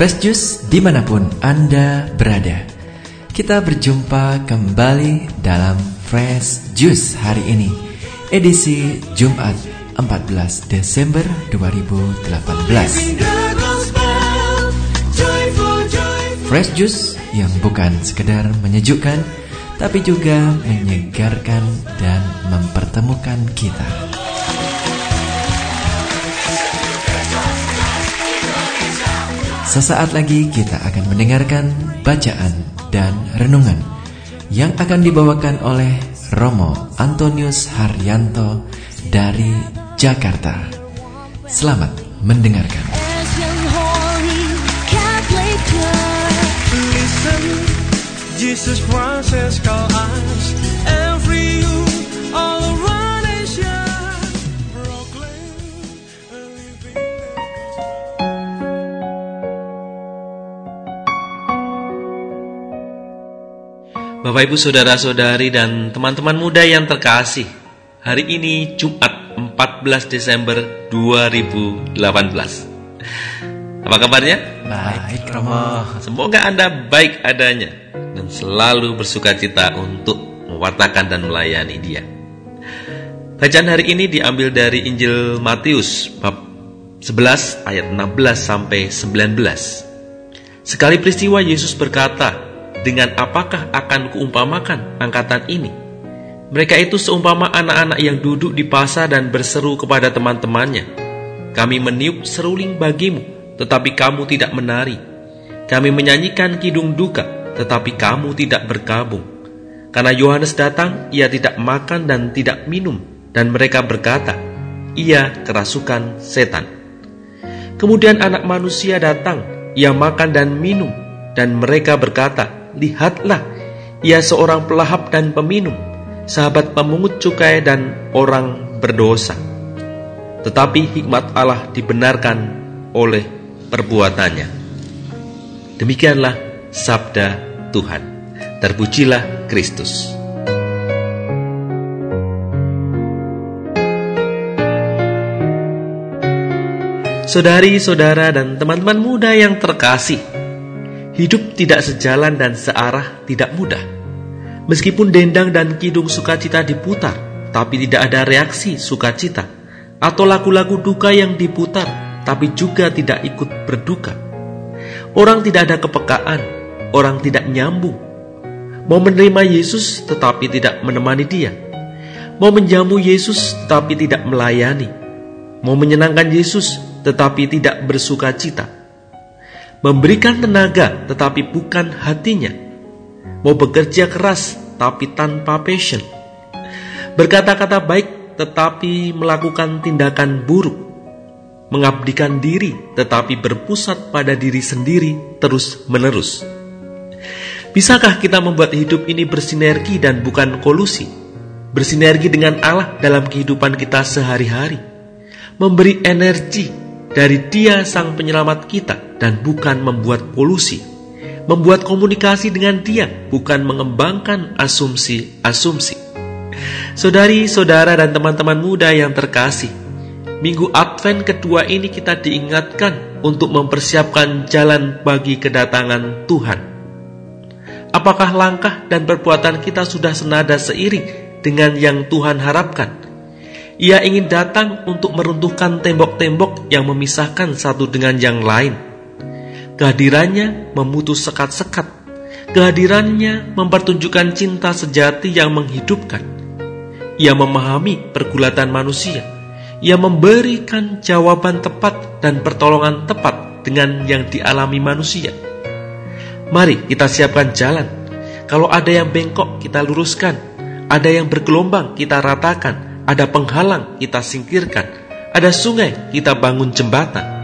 Fresh Juice di mana pun Anda berada. Kita berjumpa kembali dalam Fresh Juice hari ini Edisi Jumat 14 Desember 2018 Fresh Juice yang bukan sekedar menyejukkan Tapi juga menyegarkan dan mempertemukan kita Sesaat lagi kita akan mendengarkan bacaan dan renungan yang akan dibawakan oleh Romo Antonius Haryanto dari Jakarta. Selamat mendengarkan. Jesus Christ Bapak Ibu Saudara-saudari dan teman-teman muda yang terkasih Hari ini Jumat 14 Desember 2018 Apa kabarnya? Baik Romo. Semoga Anda baik adanya Dan selalu bersuka cita untuk mewartakan dan melayani dia. Bacaan hari ini diambil dari Injil Matius bab 11 ayat 16 sampai 19 Sekali peristiwa Yesus berkata, dengan apakah akan kuumpamakan angkatan ini? Mereka itu seumpama anak-anak yang duduk di pasar dan berseru kepada teman-temannya. Kami meniup seruling bagimu, tetapi kamu tidak menari. Kami menyanyikan kidung duka, tetapi kamu tidak berkabung. Karena Yohanes datang, ia tidak makan dan tidak minum, dan mereka berkata, ia kerasukan setan. Kemudian anak manusia datang, ia makan dan minum, dan mereka berkata, lihatlah, ia seorang pelahap dan peminum, sahabat pemungut cukai dan orang berdosa. Tetapi hikmat Allah dibenarkan oleh perbuatannya. Demikianlah sabda Tuhan. Terpujilah Kristus. Saudari-saudara dan teman-teman muda yang terkasih, Hidup tidak sejalan dan searah tidak mudah. Meskipun dendang dan kidung sukacita diputar, tapi tidak ada reaksi sukacita, atau lagu-lagu duka yang diputar, tapi juga tidak ikut berduka. Orang tidak ada kepekaan, orang tidak nyambung. Mau menerima Yesus tetapi tidak menemani dia. Mau menjamu Yesus tetapi tidak melayani. Mau menyenangkan Yesus tetapi tidak bersuka cita memberikan tenaga tetapi bukan hatinya, mau bekerja keras tapi tanpa passion, berkata-kata baik tetapi melakukan tindakan buruk, mengabdikan diri tetapi berpusat pada diri sendiri terus-menerus. Bisakah kita membuat hidup ini bersinergi dan bukan kolusi? Bersinergi dengan Allah dalam kehidupan kita sehari-hari, memberi energi dari Dia Sang Penyelamat kita dan bukan membuat polusi. Membuat komunikasi dengan dia bukan mengembangkan asumsi-asumsi. Saudari, saudara, dan teman-teman muda yang terkasih, Minggu Advent kedua ini kita diingatkan untuk mempersiapkan jalan bagi kedatangan Tuhan. Apakah langkah dan perbuatan kita sudah senada seiring dengan yang Tuhan harapkan? Ia ingin datang untuk meruntuhkan tembok-tembok yang memisahkan satu dengan yang lain Kehadirannya memutus sekat-sekat. Kehadirannya mempertunjukkan cinta sejati yang menghidupkan. Ia memahami pergulatan manusia. Ia memberikan jawaban tepat dan pertolongan tepat dengan yang dialami manusia. Mari kita siapkan jalan. Kalau ada yang bengkok, kita luruskan. Ada yang bergelombang, kita ratakan. Ada penghalang, kita singkirkan. Ada sungai, kita bangun jembatan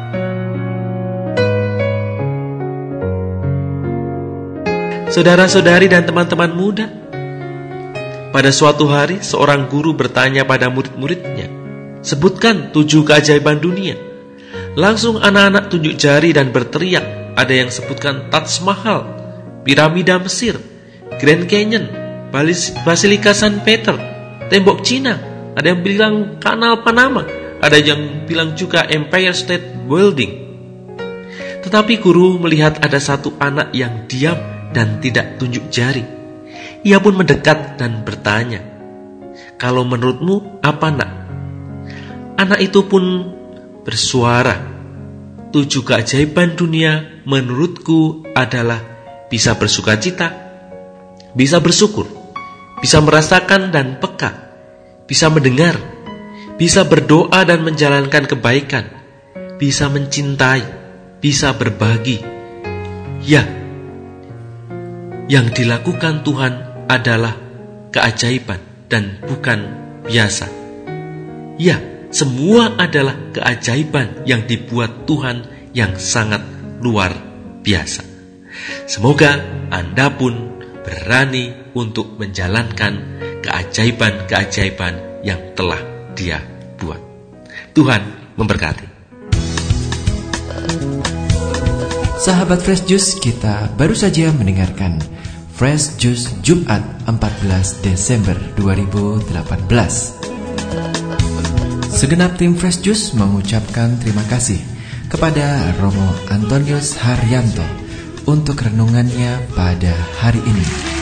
Saudara-saudari dan teman-teman muda, pada suatu hari seorang guru bertanya pada murid-muridnya, sebutkan tujuh keajaiban dunia. Langsung anak-anak tunjuk jari dan berteriak, ada yang sebutkan Taj Mahal, piramida Mesir, Grand Canyon, Basilika San Peter, tembok Cina, ada yang bilang kanal Panama, ada yang bilang juga Empire State Building. Tetapi guru melihat ada satu anak yang diam dan tidak tunjuk jari. Ia pun mendekat dan bertanya, "Kalau menurutmu apa, Nak?" Anak itu pun bersuara, "Tujuh keajaiban dunia menurutku adalah bisa bersuka cita, bisa bersyukur, bisa merasakan dan peka, bisa mendengar, bisa berdoa dan menjalankan kebaikan, bisa mencintai, bisa berbagi. Ya, yang dilakukan Tuhan adalah keajaiban dan bukan biasa. Ya, semua adalah keajaiban yang dibuat Tuhan yang sangat luar biasa. Semoga Anda pun berani untuk menjalankan keajaiban-keajaiban yang telah Dia buat. Tuhan memberkati. Sahabat Fresh Juice, kita baru saja mendengarkan Fresh Juice Jumat 14 Desember 2018. Segenap tim Fresh Juice mengucapkan terima kasih kepada Romo Antonius Haryanto untuk renungannya pada hari ini.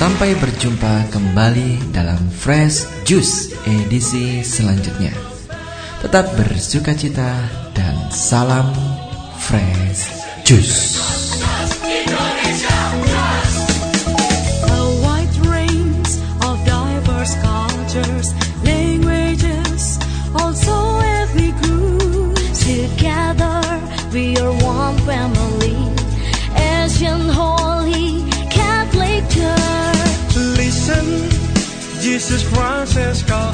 Sampai berjumpa kembali dalam Fresh Juice edisi selanjutnya. Tetap bersuka cita dan salam Fresh Juice. This is Francisco.